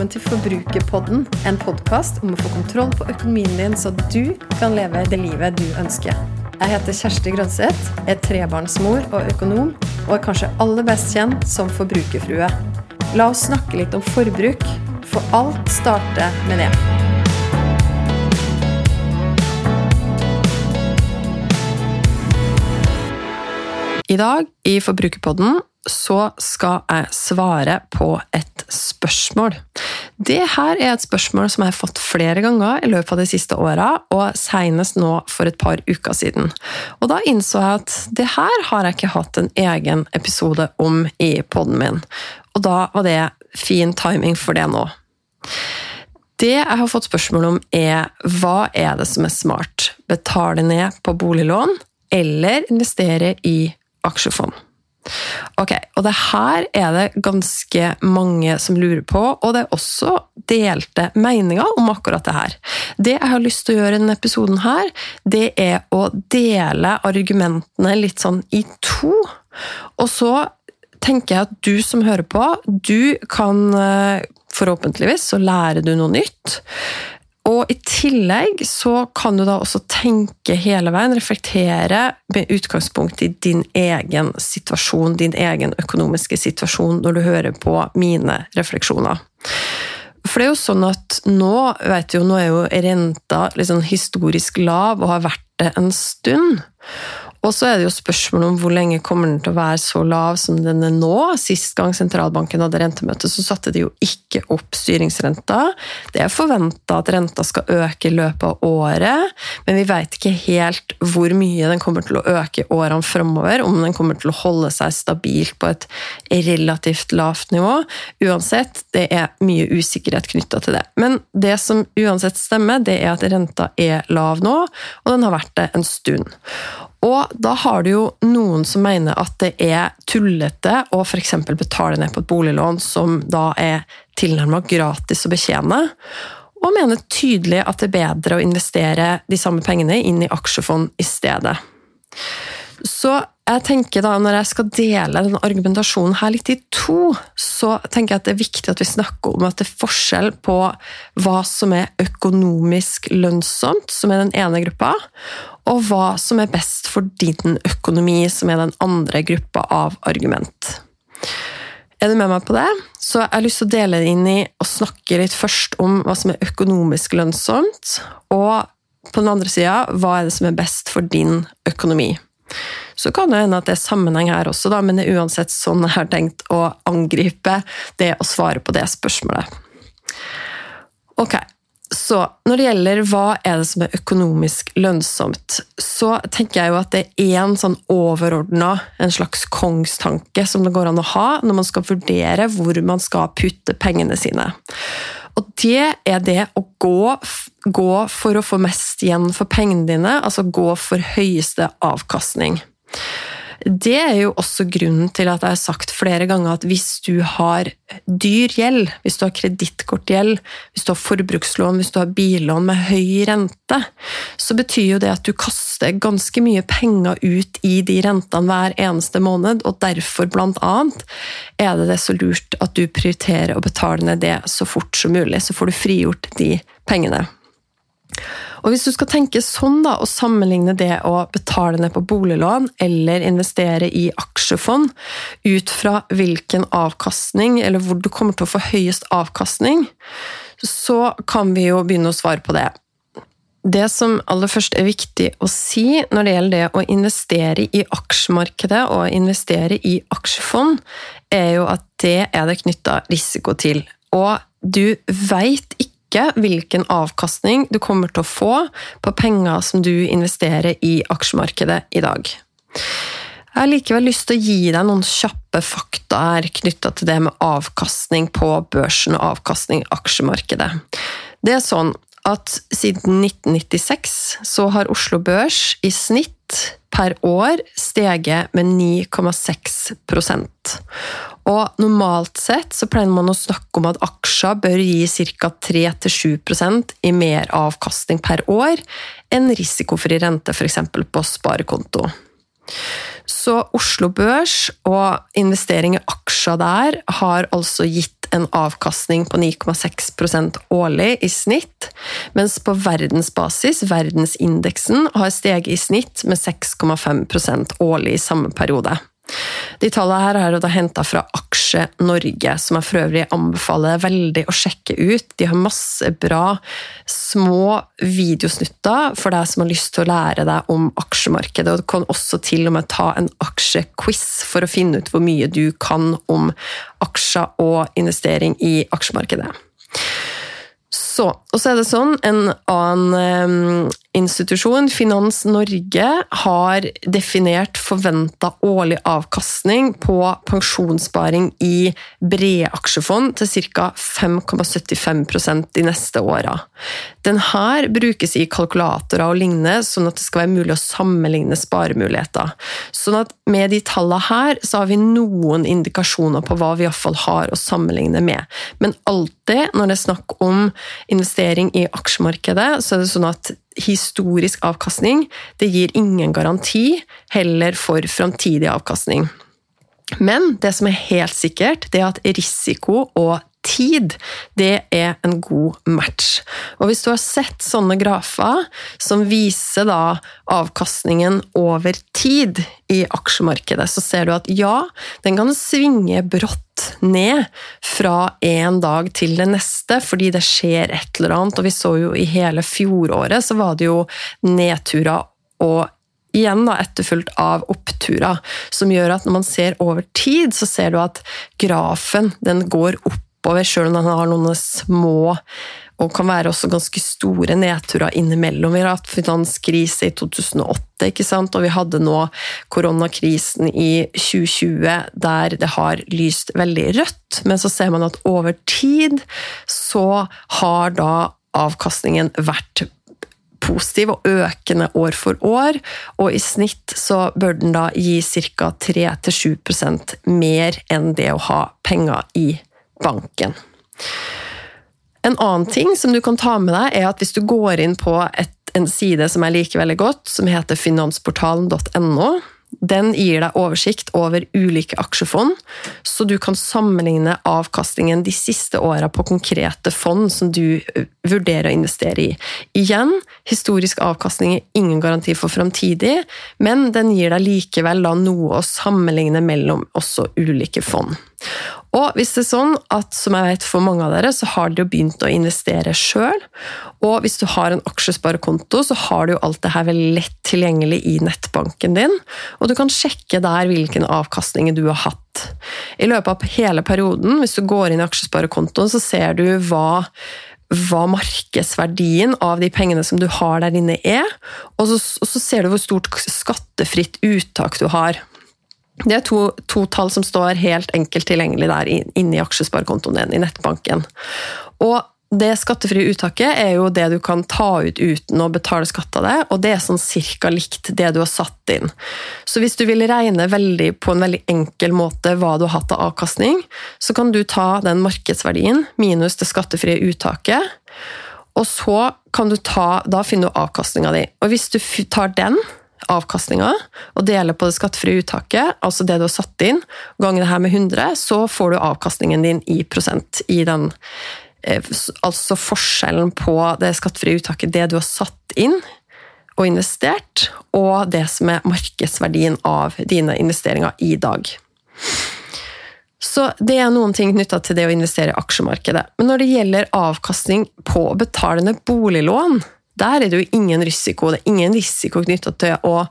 velkommen til Forbrukerpodden, en podkast om å få kontroll på økonomien din, så du kan leve det livet du ønsker. Jeg heter Kjersti Grønseth, er trebarnsmor og økonom, og er kanskje aller best kjent som forbrukerfrue. La oss snakke litt om forbruk, for alt starter med det. I dag i Forbrukerpodden så skal jeg svare på et spørsmål. Det her er et spørsmål som jeg har fått flere ganger i løpet av de siste åra, og senest nå for et par uker siden. Og da innså jeg at det her har jeg ikke hatt en egen episode om i poden min. Og da var det fin timing for det nå. Det jeg har fått spørsmål om, er hva er det som er smart? Betale ned på boliglån eller investere i aksjefond? Ok, og det her er det ganske mange som lurer på, og det er også delte meninger om akkurat det her. Det jeg har lyst til å gjøre i denne episoden her, det er å dele argumentene litt sånn i to. Og så tenker jeg at du som hører på, du kan eh, forhåpentligvis så lærer du noe nytt. Og i tillegg så kan du da også tenke hele veien, reflektere med utgangspunkt i din egen situasjon, din egen økonomiske situasjon, når du hører på mine refleksjoner. For det er jo sånn at nå vet du, nå er jo renta liksom historisk lav og har vært det en stund. Og så er det jo spørsmålet om hvor lenge kommer den til å være så lav som den er nå. Sist gang sentralbanken hadde rentemøte, så satte de jo ikke opp styringsrenta. Det er forventa at renta skal øke i løpet av året, men vi veit ikke helt hvor mye den kommer til å øke i årene framover. Om den kommer til å holde seg stabilt på et relativt lavt nivå. Uansett, det er mye usikkerhet knytta til det. Men det som uansett stemmer, det er at renta er lav nå, og den har vært det en stund. Og da har du jo noen som mener at det er tullete å f.eks. betale ned på et boliglån som da er tilnærmet gratis å betjene, og mener tydelig at det er bedre å investere de samme pengene inn i aksjefond i stedet. Så jeg tenker da, Når jeg skal dele den argumentasjonen her litt i to, så tenker jeg at det er viktig at vi snakker om at det er forskjell på hva som er økonomisk lønnsomt, som er den ene gruppa, og hva som er best for din økonomi, som er den andre gruppa av argument. Er du med meg på det? Så jeg har lyst til å dele det inn i å snakke litt først om hva som er økonomisk lønnsomt, og på den andre sida hva er det som er best for din økonomi. Så kan det hende at det er sammenheng her også, da, men det er uansett sånn jeg har tenkt å angripe det å svare på det spørsmålet. Ok, så når det gjelder hva er det som er økonomisk lønnsomt, så tenker jeg jo at det er én sånn overordna, en slags kongstanke, som det går an å ha når man skal vurdere hvor man skal putte pengene sine. Og det er det å gå, gå for å få mest igjen for pengene dine, altså gå for høyeste avkastning. Det er jo også grunnen til at jeg har sagt flere ganger at hvis du har dyr gjeld, hvis du har kredittkortgjeld, hvis du har forbrukslån, hvis du har billån med høy rente, så betyr jo det at du kaster ganske mye penger ut i de rentene hver eneste måned, og derfor blant annet er det det så lurt at du prioriterer å betale ned det så fort som mulig, så får du frigjort de pengene. Og Hvis du skal tenke sånn da, og sammenligne det å betale ned på boliglån eller investere i aksjefond ut fra hvilken avkastning, eller hvor du kommer til å få høyest avkastning, så kan vi jo begynne å svare på det. Det som aller først er viktig å si når det gjelder det å investere i aksjemarkedet og investere i aksjefond, er jo at det er det knytta risiko til. Og du veit ikke ikke hvilken avkastning du kommer til å få på penger som du investerer i aksjemarkedet i dag. Jeg har likevel lyst til å gi deg noen kjappe fakta her knytta til det med avkastning på børsen og avkastning i aksjemarkedet. Det er sånn at siden 1996 så har Oslo Børs i snitt per år steget med 9,6 og normalt sett så pleier man å snakke om at aksjer bør gi ca. 3-7% i mer avkastning per år enn risikofri rente f.eks. på sparekonto. Så Oslo Børs og investering i aksjer der har altså gitt en avkastning på 9,6% årlig i snitt, mens på verdensbasis, verdensindeksen, har steget i snitt med 6,5% årlig i samme periode. De tallene her er da henta fra Aksje Norge, som jeg for øvrig anbefaler veldig å sjekke ut. De har masse bra små videosnutter for deg som har lyst til å lære deg om aksjemarkedet. Og du kan også til og med ta en aksjequiz for å finne ut hvor mye du kan om aksjer og investering i aksjemarkedet. Så, og så er det sånn, En annen um, institusjon, Finans Norge, har definert forventa årlig avkastning på pensjonssparing i brede aksjefond til ca. 5,75% de neste åra. Denne brukes i kalkulatorer og lignende, sånn at det skal være mulig å sammenligne sparemuligheter. Sånn at med de tallene her, så har vi noen indikasjoner på hva vi iallfall har å sammenligne med. Men alltid når det er snakk om investering i aksjemarkedet, så er det sånn at historisk avkastning det gir ingen garanti heller for framtidig avkastning. Men det som er helt sikkert, det er at risiko og tid, det er en god match. Og hvis du har sett sånne grafer som viser da avkastningen over tid i aksjemarkedet, så ser du at ja, den kan svinge brått ned fra en dag til den neste, fordi det skjer et eller annet. Og vi så jo i hele fjoråret så var det jo nedturer og igjen da, etterfulgt av oppturer, som gjør at når man ser over tid, så ser du at grafen den går opp oppover, sjøl om den har noen små og kan være også ganske store nedturer innimellom. Vi har hatt finanskrise i 2008, ikke sant? og vi hadde nå koronakrisen i 2020 der det har lyst veldig rødt, men så ser man at over tid så har da avkastningen vært positiv og økende år for år, og i snitt så bør den da gi ca. 3-7% mer enn det å ha penger i banken. En annen ting som du kan ta med deg, er at hvis du går inn på et, en side som jeg liker veldig godt, som heter finansportalen.no, den gir deg oversikt over ulike aksjefond, så du kan sammenligne avkastningen de siste åra på konkrete fond som du vurderer å investere i. Igjen, historisk avkastning er ingen garanti for framtidig, men den gir deg likevel noe å sammenligne mellom også ulike fond. Og hvis det er sånn at, som jeg vet for mange av dere, så har dere begynt å investere sjøl, og hvis du har en aksjesparekonto, så har du jo alt det her veldig lett tilgjengelig i nettbanken din, og du kan sjekke der hvilken avkastning du har hatt. I løpet av hele perioden, hvis du går inn i aksjesparekontoen, så ser du hva hva markedsverdien av de pengene som du har der inne er, og så, og så ser du hvor stort skattefritt uttak du har. Det er to, to, tall som står helt enkelt tilgjengelig der inni aksjesparekontoen din i nettbanken. Og det skattefrie uttaket er jo det du kan ta ut uten å betale skatt av det, og det er sånn cirka likt det du har satt inn. Så hvis du vil regne veldig, på en veldig enkel måte hva du har hatt av avkastning, så kan du ta den markedsverdien minus det skattefrie uttaket, og så kan du ta, da finner du avkastninga di. Og hvis du tar den, avkastninga og deler på det skattefrie uttaket, altså det du har satt inn, ganger det her med 100, så får du avkastningen din i prosent i den eh, Altså forskjellen på det skattefrie uttaket, det du har satt inn og investert, og det som er markedsverdien av dine investeringer i dag. Så det er noen ting knytta til det å investere i aksjemarkedet. Men når det gjelder avkastning på betalende boliglån, der er det jo ingen risiko. Det er ingen risiko knytta til å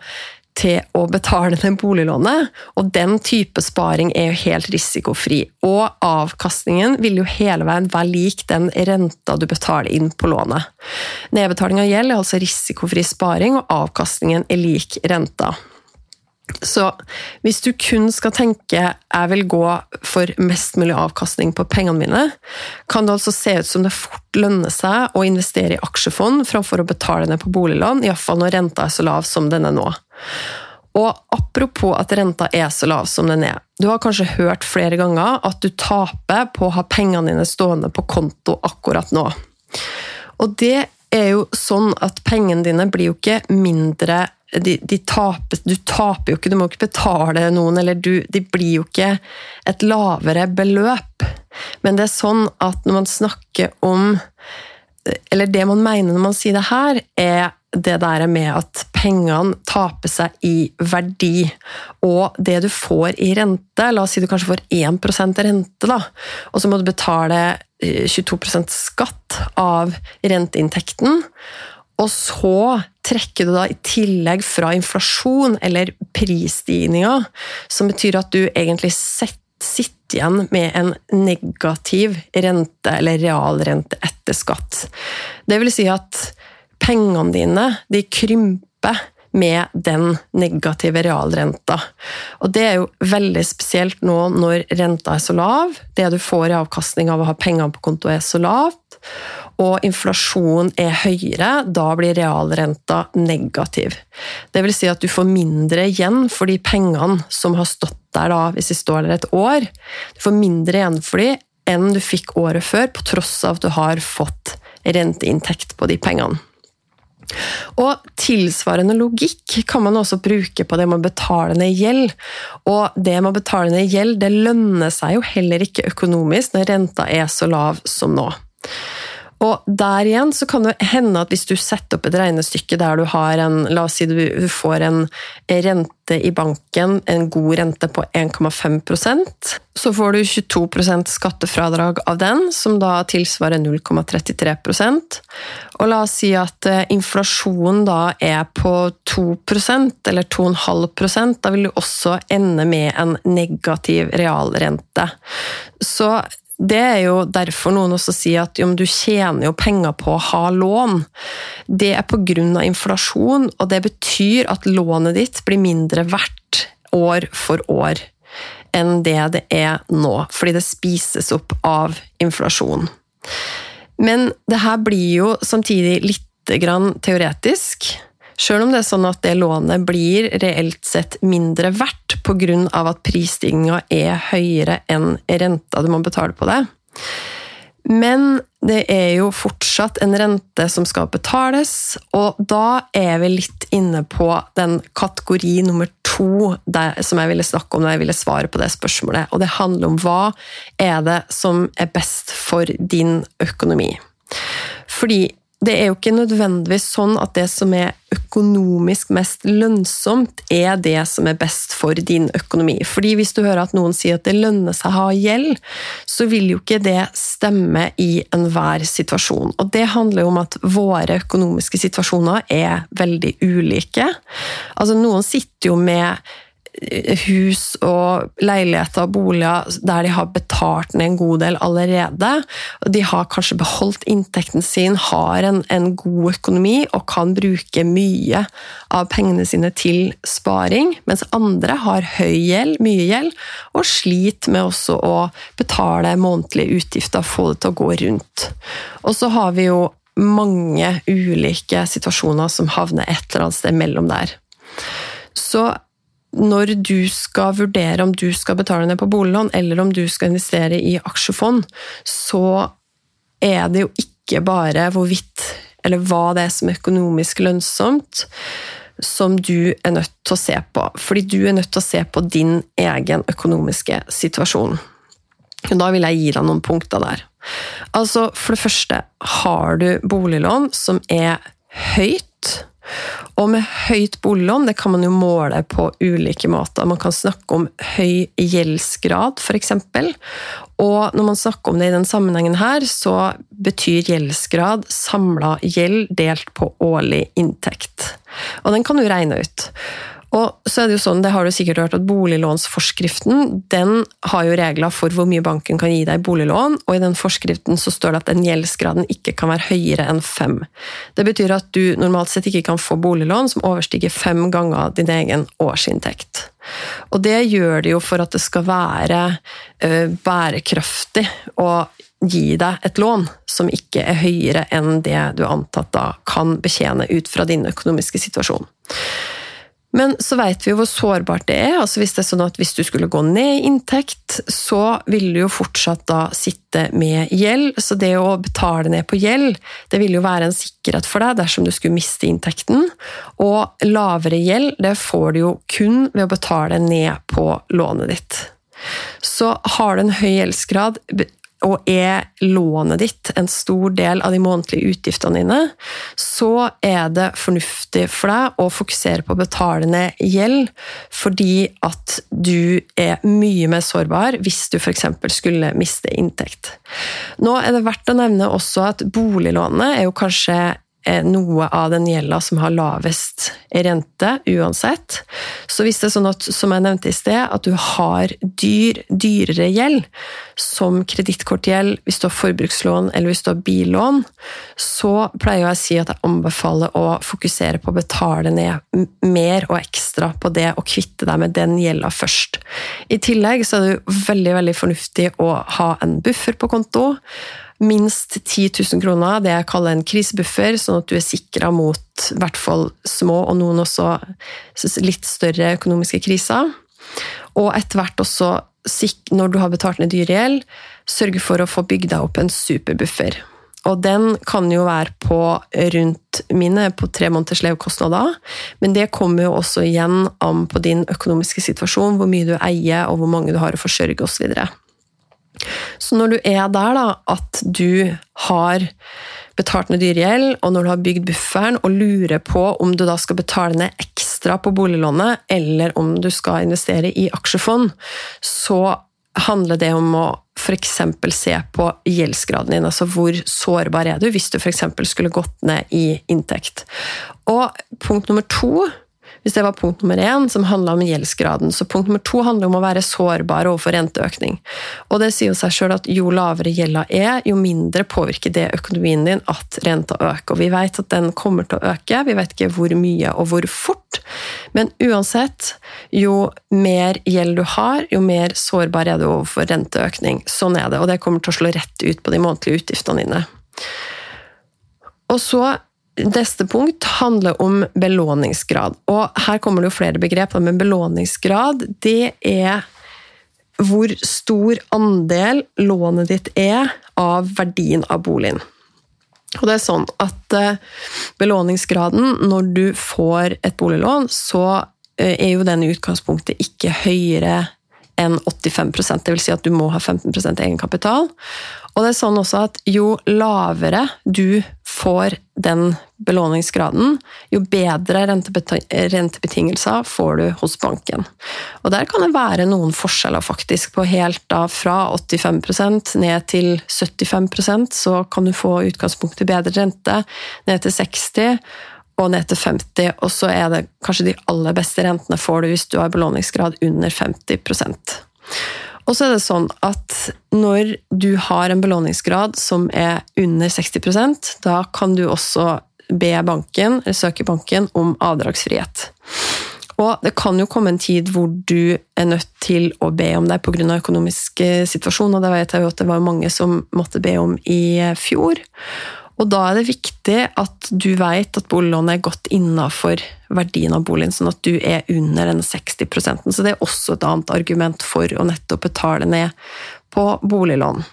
til å betale det boliglånet, og den type sparing er jo helt risikofri. Og avkastningen vil jo hele veien være lik den renta du betaler inn på lånet. Nedbetaling av gjeld er altså risikofri sparing, og avkastningen er lik renta. Så hvis du kun skal tenke jeg vil gå for mest mulig avkastning på pengene mine, kan det altså se ut som det fort lønner seg å investere i aksjefond framfor å betale ned på boliglån, iallfall når renta er så lav som den er nå. Og apropos at renta er så lav som den er. Du har kanskje hørt flere ganger at du taper på å ha pengene dine stående på konto akkurat nå. Og det er jo sånn at pengene dine blir jo ikke mindre de, de taper, Du taper jo ikke, du må ikke betale noen, eller du, de blir jo ikke et lavere beløp. Men det er sånn at når man snakker om Eller det man mener når man sier det her, er det der med at pengene taper seg i verdi, og det du får i rente La oss si du kanskje får 1% rente, da, og så må du betale 22 eh, skatt av renteinntekten. Og så trekker du da i tillegg fra inflasjon eller prisstigninger, som betyr at du egentlig sitter igjen med en negativ rente, eller realrente etter skatt. Det vil si at pengene dine de krymper med den negative realrenta. Og det er jo veldig spesielt nå når renta er så lav, det du får i avkastning av å ha pengene på konto er så lavt, og inflasjonen er høyere, da blir realrenta negativ. Det vil si at du får mindre igjen for de pengene som har stått der da, hvis de står der et år. Du får mindre igjen for de enn du fikk året før, på tross av at du har fått renteinntekt på de pengene. Og Tilsvarende logikk kan man også bruke på det med å betale ned gjeld. Og det med å betale ned gjeld det lønner seg jo heller ikke økonomisk når renta er så lav som nå. Og der igjen så kan det hende at hvis du setter opp et regnestykke der du har en La oss si du får en rente i banken, en god rente på 1,5% så får du 22% skattefradrag av den, som da tilsvarer 0,33 Og la oss si at eh, inflasjonen da er på 2% eller 2,5% da vil du også ende med en negativ realrente. Så det er jo derfor noen også sier at du tjener jo penger på å ha lån. Det er pga. inflasjon, og det betyr at lånet ditt blir mindre verdt år for år enn det det er nå, fordi det spises opp av inflasjon. Men det her blir jo samtidig litt teoretisk. Sjøl om det er sånn at det lånet blir reelt sett mindre verdt pga. at prisstigninga er høyere enn renta du må betale på det. Men det er jo fortsatt en rente som skal betales, og da er vi litt inne på den kategori nummer to der, som jeg ville snakke om da jeg ville svare på det spørsmålet. Og det handler om hva er det som er best for din økonomi. Fordi det er jo ikke nødvendigvis sånn at det som er økonomisk mest lønnsomt, er det som er best for din økonomi. Fordi hvis du hører at noen sier at det lønner seg å ha gjeld, så vil jo ikke det stemme i enhver situasjon. Og det handler jo om at våre økonomiske situasjoner er veldig ulike. Altså, noen sitter jo med hus og leiligheter og boliger der de har betalt ned en god del allerede. De har kanskje beholdt inntekten sin, har en, en, god økonomi og kan bruke mye av pengene sine til sparing, mens andre har høy gjeld, mye gjeld, og sliter med også å betale månedlige utgifter, få det til å gå rundt. Og så har vi jo mange ulike situasjoner som havner et eller annet sted mellom der. Så når du skal vurdere om du skal betale ned på boliglån, eller om du skal investere i aksjefond, så er det jo ikke bare hvorvidt eller hva det er som er økonomisk lønnsomt, som du er nødt til å se på. Fordi du er nødt til å se på din egen økonomiske situasjon. Da vil jeg gi deg noen punkter der. Altså, For det første, har du boliglån som er høyt, og med høyt boliglån det kan man jo måle på ulike måter. Man kan snakke om høy gjeldsgrad, f.eks. Og når man snakker om det i den sammenhengen her, så betyr gjeldsgrad samla gjeld delt på årlig inntekt. Og den kan du regne ut. Og så er Det jo sånn, det har du sikkert hørt, at boliglånsforskriften den har jo regler for hvor mye banken kan gi deg i boliglån, og i den forskriften så står det at den gjeldsgraden ikke kan være høyere enn fem. Det betyr at du normalt sett ikke kan få boliglån som overstiger fem ganger din egen årsinntekt. Og det gjør det jo for at det skal være uh, bærekraftig å gi deg et lån som ikke er høyere enn det du antatt da kan betjene ut fra din økonomiske situasjon. Men så vet vi jo hvor sårbart det er. altså Hvis det er sånn at hvis du skulle gå ned i inntekt, så vil du jo fortsatt da sitte med gjeld. Så det å betale ned på gjeld, det vil jo være en sikkerhet for deg dersom du skulle miste inntekten. Og lavere gjeld, det får du jo kun ved å betale ned på lånet ditt. Så har du en høy gjeldsgrad, og er lånet ditt en stor del av de månedlige utgiftene dine, så er det fornuftig for deg å fokusere på å betale ned gjeld, fordi at du er mye mer sårbar hvis du f.eks. skulle miste inntekt. Nå er det verdt å nevne også at boliglånet er jo kanskje noe av den gjelda som har lavest rente, uansett. Så hvis det er sånn at, som jeg nevnte i sted, at du har dyr, dyrere gjeld, som kredittkortgjeld, hvis du har forbrukslån eller hvis du har billån, så pleier jeg å si at jeg anbefaler å fokusere på å betale ned mer og ekstra på det og kvitte deg med den gjelda først. I tillegg så er det jo veldig, veldig fornuftig å ha en buffer på konto minst 10 000 kroner, det jeg kaller en krisebuffer, sånn at du er sikra mot i hvert fall små, og noen også litt større økonomiske kriser. Og etter hvert også, når du har betalt ned dyr gjeld, sørge for å få bygd deg opp en superbuffer. Og den kan jo være på rundt mine på tre måneders levekostnader, men det kommer jo også igjen an på din økonomiske situasjon, hvor mye du eier og hvor mange du har å forsørge osv. Så når du er der, da, at du har betalt ned dyregjeld, og når du har bygd bufferen og lurer på om du da skal betale ned ekstra på boliglånet, eller om du skal investere i aksjefond, så handler det om å f.eks. se på gjeldsgraden din. Altså hvor sårbar er du hvis du f.eks. skulle gått ned i inntekt. Og punkt nummer to hvis det var punkt nummer én, som handla om gjeldsgraden. Så punkt nummer to handler om å være sårbar overfor renteøkning. Og det sier jo seg sjøl at jo lavere gjelda er, jo mindre påvirker det økonomien din at renta øker. Og vi vet at den kommer til å øke, vi vet ikke hvor mye og hvor fort. Men uansett, jo mer gjeld du har, jo mer sårbar er du overfor renteøkning. Sånn er det, og det kommer til å slå rett ut på de månedlige utgiftene dine. Og så Neste punkt handler om belåningsgrad. Og her kommer det jo flere begrep, men belåningsgrad det er hvor stor andel lånet ditt er av verdien av boligen. Og det er sånn at eh, belåningsgraden når du får et boliglån, så eh, er jo den i utgangspunktet ikke høyere enn 85% dvs. Si at du må ha 15% egenkapital. Og det er sånn også at jo lavere du får den belåningsgraden, jo bedre rentebetingelser får du hos banken. Og der kan det være noen forskjeller, faktisk. På helt da fra 85% ned til 75% så kan du få utgangspunktet bedre rente, ned til 60 og ned til 50 og så er det kanskje de aller beste rentene får du hvis du har belåningsgrad under 50 og så er det sånn at når du har en belåningsgrad som er under 60% da kan du også be banken, eller søke banken om avdragsfrihet. Og det kan jo komme en tid hvor du er nødt til å be om det pga. økonomisk situasjon, og det vet jeg jo at det var mange som måtte be om i fjor. Og da er det viktig at du vet at boliglånet er godt innafor verdien av boligen, sånn at du er under den 60% Så det er også et annet argument for å nettopp betale ned på boliglån.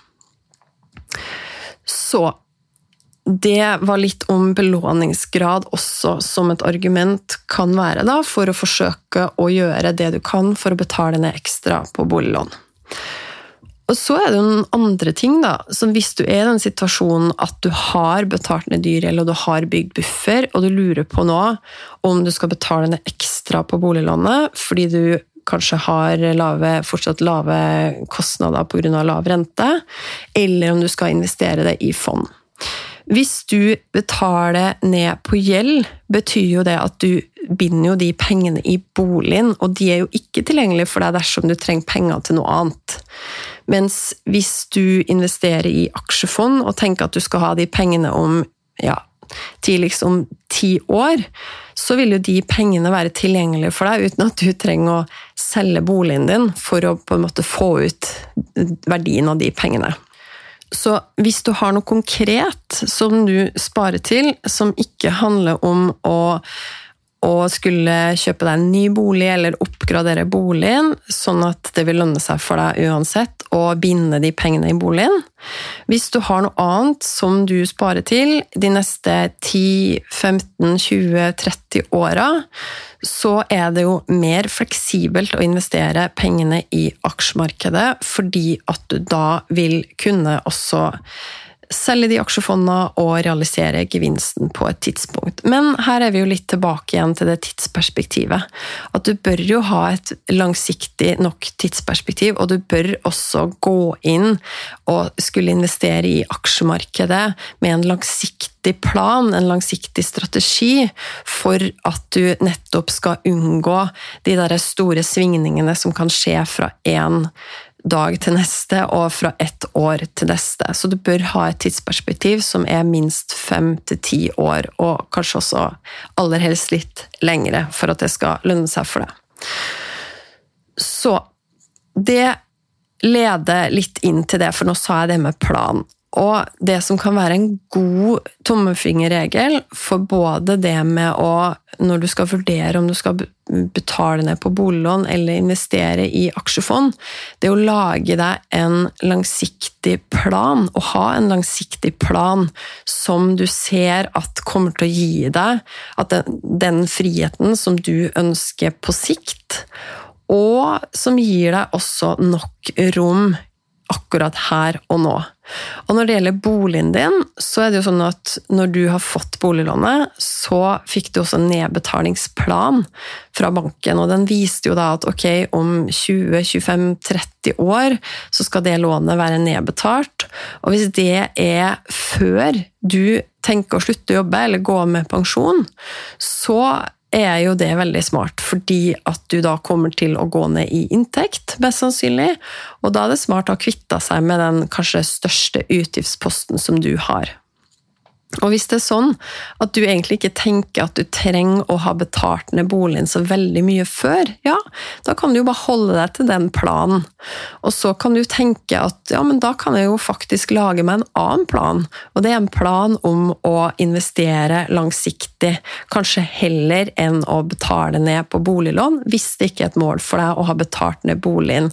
Så det var litt om belåningsgrad også som et argument kan være da, for å forsøke å gjøre det du kan for å betale ned ekstra på boliglån. Og så er det noen andre ting, da. Som hvis du er i den situasjonen at du har betalt ned dyregjeld, og du har bygd buffer, og du lurer på nå om du skal betale ned ekstra på boliglånet fordi du kanskje har lave, fortsatt lave kostnader pga. lav rente, eller om du skal investere det i fond. Hvis du betaler ned på gjeld, betyr jo det at du binder jo de pengene i boligen, og de er jo ikke tilgjengelige for deg dersom du trenger penger til noe annet. Mens hvis du investerer i aksjefond og tenker at du skal ha de pengene om ja, tidligst om ti år, så vil jo de pengene være tilgjengelige for deg uten at du trenger å selge boligen din for å på en måte få ut verdien av de pengene. Så hvis du har noe konkret som du sparer til, som ikke handler om å og skulle kjøpe deg en ny bolig eller oppgradere boligen, sånn at det vil lønne seg for deg uansett å binde de pengene i boligen. Hvis du har noe annet som du sparer til de neste 10, 15, 20, 30 åra, så er det jo mer fleksibelt å investere pengene i aksjemarkedet, fordi at du da vil kunne også selge de aksjefondene og realisere gevinsten på et tidspunkt. Men her er vi jo litt tilbake igjen til det tidsperspektivet. At du bør jo ha et langsiktig nok tidsperspektiv, og du bør også gå inn og skulle investere i aksjemarkedet med en langsiktig plan, en langsiktig strategi, for at du nettopp skal unngå de der store svingningene som kan skje fra én dag til neste og fra ett år til neste. Så du bør ha et tidsperspektiv som er minst fem til ti år, og kanskje også aller helst litt lengre, for at det skal lønne seg for deg. Så det leder litt inn til det, for nå sa jeg det med plan. Og det som kan være en god tommefingerregel for både det med å Når du skal vurdere om du skal betale ned på boliglån eller investere i aksjefond, det å lage deg en langsiktig plan, og ha en langsiktig plan som du ser at kommer til å gi deg at den, den friheten som du ønsker på sikt, og som gir deg også nok rom akkurat her og nå. Og når det gjelder boligen din, så er det jo sånn at når du har fått boliglånet, så fikk du også en nedbetalingsplan fra banken, og den viste jo da at ok, om 20-25-30 år så skal det lånet være nedbetalt, og hvis det er før du tenker å slutte å jobbe eller gå med pensjon, så er jo det veldig smart, fordi at du da kommer til å gå ned i inntekt, mest sannsynlig. Og da er det smart å ha kvitta seg med den kanskje største utgiftsposten som du har. Og hvis det er sånn at du egentlig ikke tenker at du trenger å ha betalt ned boligen så veldig mye før, ja, da kan du jo bare holde deg til den planen. Og så kan du tenke at ja, men da kan jeg jo faktisk lage meg en annen plan. Og det er en plan om å investere langsiktig, kanskje heller enn å betale ned på boliglån, hvis det ikke er et mål for deg å ha betalt ned boligen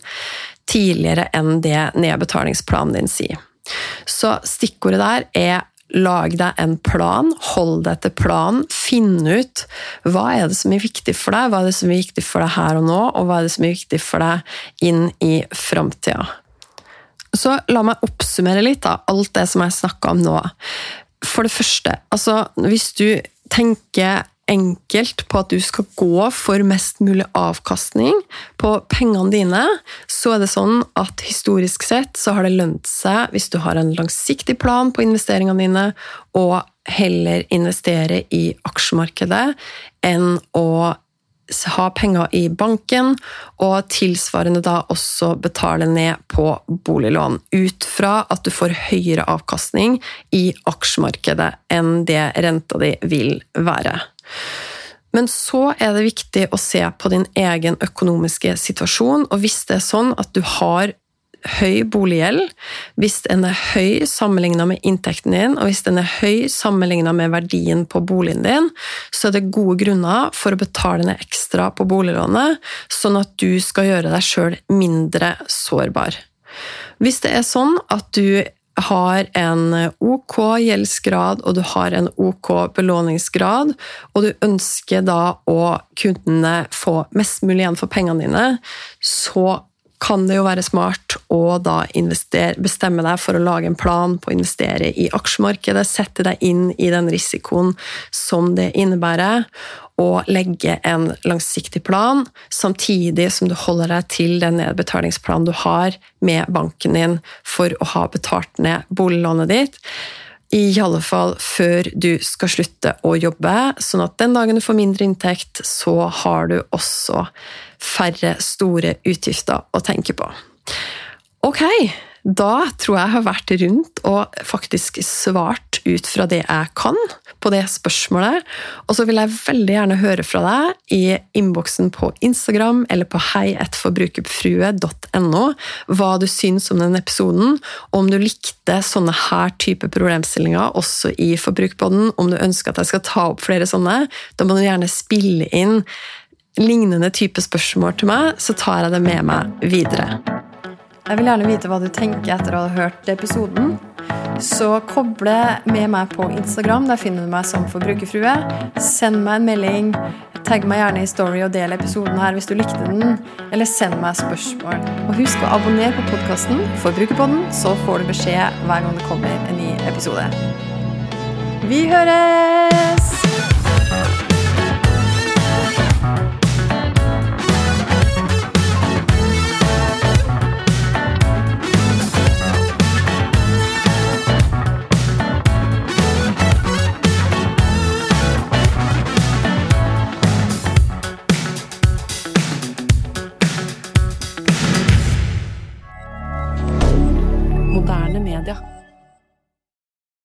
tidligere enn det nedbetalingsplanen din sier. Så stikkordet der er Lag deg en plan, hold deg til planen, finn ut hva er det som er viktig for deg, hva er det som er viktig for deg her og nå, og hva er det som er viktig for deg inn i framtida. Så la meg oppsummere litt av alt det som jeg snakka om nå. For det første, altså hvis du tenker enkelt på at du skal gå for mest mulig avkastning på pengene dine, så er det sånn at historisk sett så har det lønt seg, hvis du har en langsiktig plan på investeringene dine, å heller investere i aksjemarkedet enn å ha penger i banken, og tilsvarende da også betale ned på boliglån. Ut fra at du får høyere avkastning i aksjemarkedet enn det renta di vil være. Men så er det viktig å se på din egen økonomiske situasjon, og hvis det er sånn at du har høy boliggjeld, hvis den er høy sammenligna med inntekten din, og hvis den er høy sammenligna med verdien på boligen din, så er det gode grunner for å betale ned ekstra på boliglånet, sånn at du skal gjøre deg sjøl mindre sårbar. Hvis det er sånn at du har en OK gjeldsgrad og du har en OK belåningsgrad, og du ønsker da å kunne få mest mulig igjen for pengene dine, så kan det jo være smart å da bestemme deg for å lage en plan på å investere i aksjemarkedet, sette deg inn i den risikoen som det innebærer, og legge en langsiktig plan, samtidig som du holder deg til den nedbetalingsplanen du har med banken din for å ha betalt ned boliglånet ditt. I alle fall før du skal slutte å jobbe, sånn at den dagen du får mindre inntekt, så har du også færre store utgifter å tenke på. Ok, da tror jeg jeg har vært rundt og faktisk svart ut fra det jeg kan på det spørsmålet. Og så vil jeg veldig gjerne høre fra deg i innboksen på Instagram eller på heietforbrukerfrue.no hva du syns om denne episoden, og om du likte sånne her type problemstillinger også i Forbrukerpodden, om du ønsker at jeg skal ta opp flere sånne. Da må du gjerne spille inn lignende type spørsmål til meg, så tar jeg det med meg videre. Jeg vil gjerne vite hva du tenker etter å ha hørt episoden. Så koble med meg på Instagram. Der finner du meg som forbrukerfrue. Send meg en melding. Tagg meg gjerne i Story og del episoden her hvis du likte den. Eller send meg spørsmål. Og husk å abonnere på podkasten Forbrukerpodden, så får du beskjed hver gang det kommer en ny episode. Vi høres!